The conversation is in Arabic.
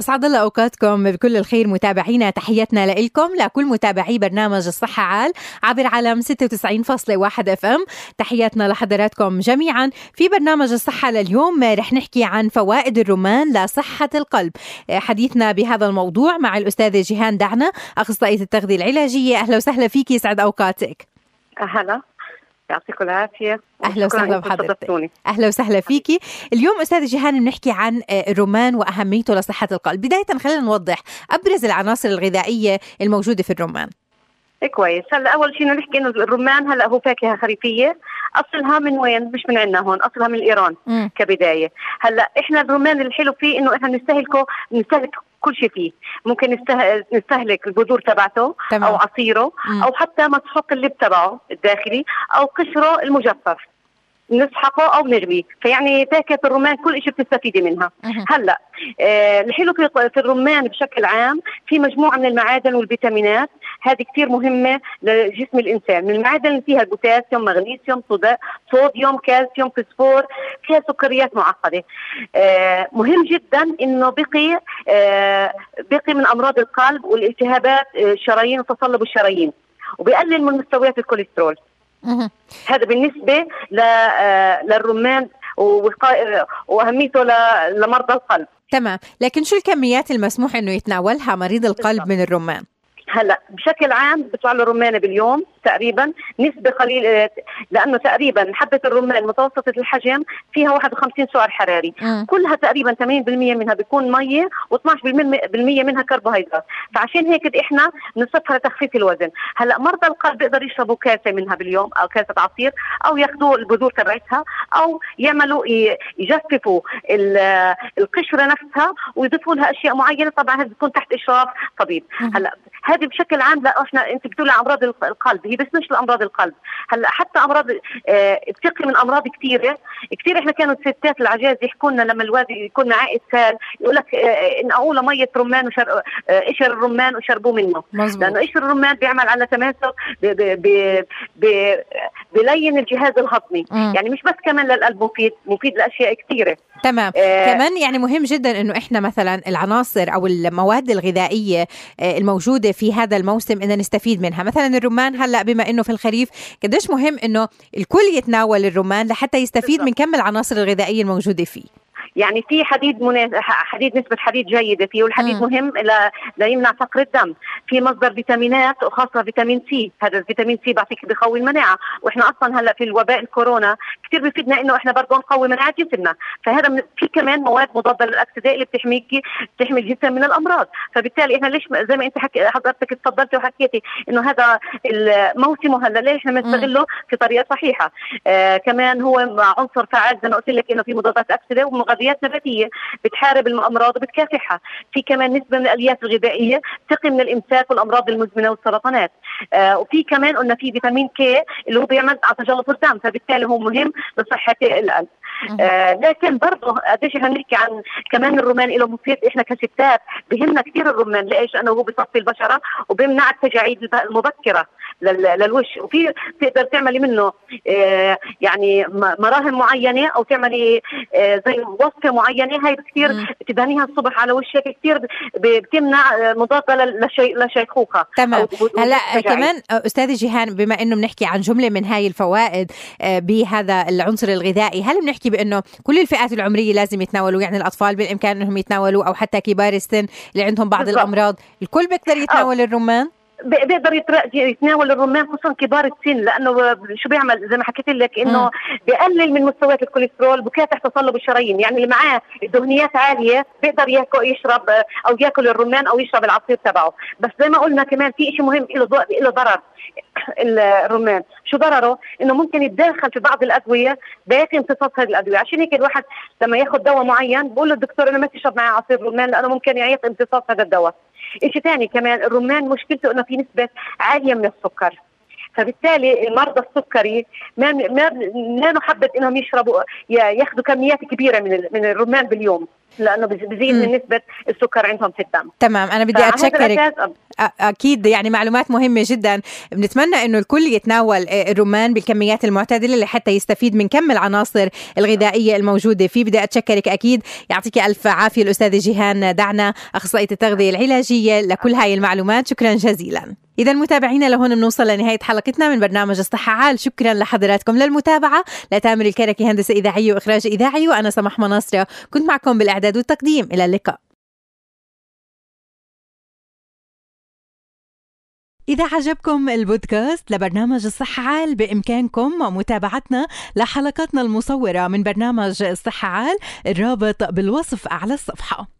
أسعد الله أوقاتكم بكل الخير متابعينا تحياتنا لكم لكل متابعي برنامج الصحة عال عبر علم 96.1 إف إم. تحياتنا لحضراتكم جميعا. في برنامج الصحة لليوم رح نحكي عن فوائد الرمان لصحة القلب. حديثنا بهذا الموضوع مع الأستاذة جيهان دعنا أخصائية التغذية العلاجية. أهلا وسهلا فيك يسعد أوقاتك. هلا يعطيكم العافية أهلا وسهلا بحضرتك. أهلا وسهلا فيكي. اليوم استاذه جيهان بنحكي عن الرمان وأهميته لصحة القلب. بداية خلينا نوضح أبرز العناصر الغذائية الموجودة في الرمان كويس. هلا أول شيء نحكي إنه الرمان هلا هو فاكهة خريفية. اصلها من وين؟ مش من عندنا هون اصلها من إيران. كبداية. هلا إحنا الرمان الحلو فيه إنه إحنا نستهلكه نستهلك كل شيء فيه ممكن نستهلك البذور تبعته تمام. أو عصيره م. أو حتى مسحوق اللب تبعه الداخلي أو قشره المجفف نسحقه أو نغليه فيعني فاكهه الرمان كل شيء بتستفيدي منها. هلأ آه الحلو في, في الرمان بشكل عام في مجموعة من المعادن والفيتامينات. هذه كثير مهمة لجسم الإنسان. من المعادن اللي فيها بوتاسيوم مغنيسيوم صوديوم كالسيوم فسفور فيها سكريات معقدة. آه مهم جدا إنه بقي آه بقي من أمراض القلب والالتهابات الشرايين وتصلب الشرايين. وبيقلل من مستويات الكوليسترول. هذا بالنسبة للرمان وأهميته لمرضى القلب. تمام. لكن شو الكميات المسموح إنه يتناولها مريض القلب من الرمان؟ هلأ بشكل عام بيطلع له رمانه باليوم تقريبا نسبة قليله لأنه تقريبا حبة الرمان متوسطة الحجم فيها 51 سعر حراري. م. كلها تقريبا 80% منها بيكون مية و12% منها كربوهيدرات. فعشان هيك إحنا نصفها لتخفيف الوزن. هلأ مرضى القلب بيقدروا يشربوا كاسة منها باليوم أو كاسة عصير أو ياخذوا البذور تبعتها أو يعملوا يجففوا القشرة نفسها ويضيفوا لها أشياء معينة. طبعا هذا بيكون تحت إشراف طبيب. هلأ هذه بشكل عام لا إحنا أنت بتقولي أمراض القلب. هي بس مش لأمراض القلب. هلأ حتى أمراض آه بتقي من أمراض كثيره كثير إحنا كانوا الستات العجاز يحكوا لنا لما الواد يكون عائد سال يقول لك انقعوا له مية رمان وشر آه قشر الرمان وشربوه منه. مزبوط. لأنه قشر الرمان بيعمل على تماسك بلين الجهاز الهضمي. يعني مش بس كمان للقلب مفيد مفيد لأشياء كثيره تمام. آه كمان يعني مهم جدا إنه إحنا مثلا العناصر أو المواد الغذائية آه الموجودة في هذا الموسم ان نستفيد منها. مثلا الرمان هلأ بما إنه في الخريف قديش مهم إنه الكل يتناول الرمان لحتى يستفيد من كم العناصر الغذائية الموجودة فيه؟ يعني في حديد مناس... حديد نسبة حديد جيدة فيه والحديد م. مهم ل... ليمنع فقر الدم. في مصدر فيتامينات وخاصة فيتامين C. هذا الفيتامين سي بعطيك بقوي المناعة. وإحنا أصلا هلأ في الوباء الكورونا كثير بفيدنا إنه إحنا برضه نقوي مناعة جسمنا. فهذا. في كمان مواد مضادة للأكسدة اللي بتحميك بتحمي الجسم من الأمراض. فبالتالي إحنا ليش زي ما أنت حكي حضرتك تفضلتي وحكيتي إنه هذا موسمه هلا ليش إحنا بنستغله في طريقة صحيحة. آه كمان هو عنصر فعال زي ما قلت لك إنه في مضادات أكسدة ومغذيات نباتية بتحارب الأمراض وبتكافحها. في كمان نسبة من الألياف الغذائية تقي من الإمساك والأمراض المزمنة والسرطانات. آه وفي كمان قلنا في فيتامين كي اللي هو بيعمل على تجلط الدم فبالتالي هو مهم لصحة القلب. آه لكن برضه قديش إحنا بنحكي عن كمان الرمان له مفيد إحنا كستات بهمنا كثير الرمان ليش؟ لأنه هو بصفي البشرة وبيمنع التجاعيد المبكرة للوش. وفي تقدر تعملي منه آه يعني مراهم معينة أو تعملي آه زي وصفة معينة هاي كثير تدهنيها الصبح على وشك كثير بتمنع مضادة للشيخوخه تمام. هلا كمان أستاذة جيهان بما إنه بنحكي عن جملة من هاي الفوائد بهذا العنصر الغذائي هل بنحكي بإنه كل الفئات العمرية لازم يتناولوا يعني الأطفال بالإمكان إنهم يتناولوا أو حتى كبار السن اللي عندهم بعض بالضبط. الأمراض. الكل بيقدر يتناول أوه. الرمان بيقدر يتناول الرمان خصوصا كبار السن لأنه شو بيعمل؟ زي ما حكيت لك إنه بيقلل من مستويات الكوليسترول بكافح تصلب الشرايين. يعني اللي معاه الدهنيات عالية بيقدر ياكل يشرب أو ياكل الرمان أو يشرب العصير تبعه. بس زي ما قلنا كمان في شيء مهم له له ضرر. الرمان. شو ضرره؟ إنه ممكن يتداخل في بعض الأدوية بيقي امتصاص هذه الأدوية. عشان هيك الواحد لما ياخذ دواء معين بقول للدكتور انه ما تشرب معي عصير رمان لأنه ممكن يعيق امتصاص هذا الدواء. شيء ثاني كمان الرمان مشكلته إنه في نسبة عالية من السكر. فبالتالي المرضى السكري ما ما لا نحبذ إنهم يشربوا ياخذوا كميات كبيرة من من الرمان باليوم. لأنه بزيد من نسبة السكر عندهم في الدم. تمام أنا بدي أتشكرك. أكيد يعني معلومات مهمة جدا. بنتمنى إنه الكل يتناول الرمان بالكميات المعتدلة لحتى يستفيد من كم العناصر الغذائية الموجودة. فيه بدي أتشكرك أكيد. يعطيك ألف عافية الأستاذة جيهان دعنا أخصائية التغذية العلاجية لكل هاي المعلومات. شكرا جزيلا. إذا متابعينا لهون بنوصل لنهاية حلقتنا من برنامج الصحة عال شكرا لحضراتكم للمتابعة. لتامر الكركي هندسة إذاعية وإخراج إذاعي وأنا سمح مناصرة. كنت معكم بالإعداد والتقديم إلى اللقاء. إذا عجبكم البودكاست لبرنامج الصحة عال بإمكانكم متابعتنا لحلقاتنا المصورة من برنامج الصحة عال الرابط بالوصف أعلى الصفحة.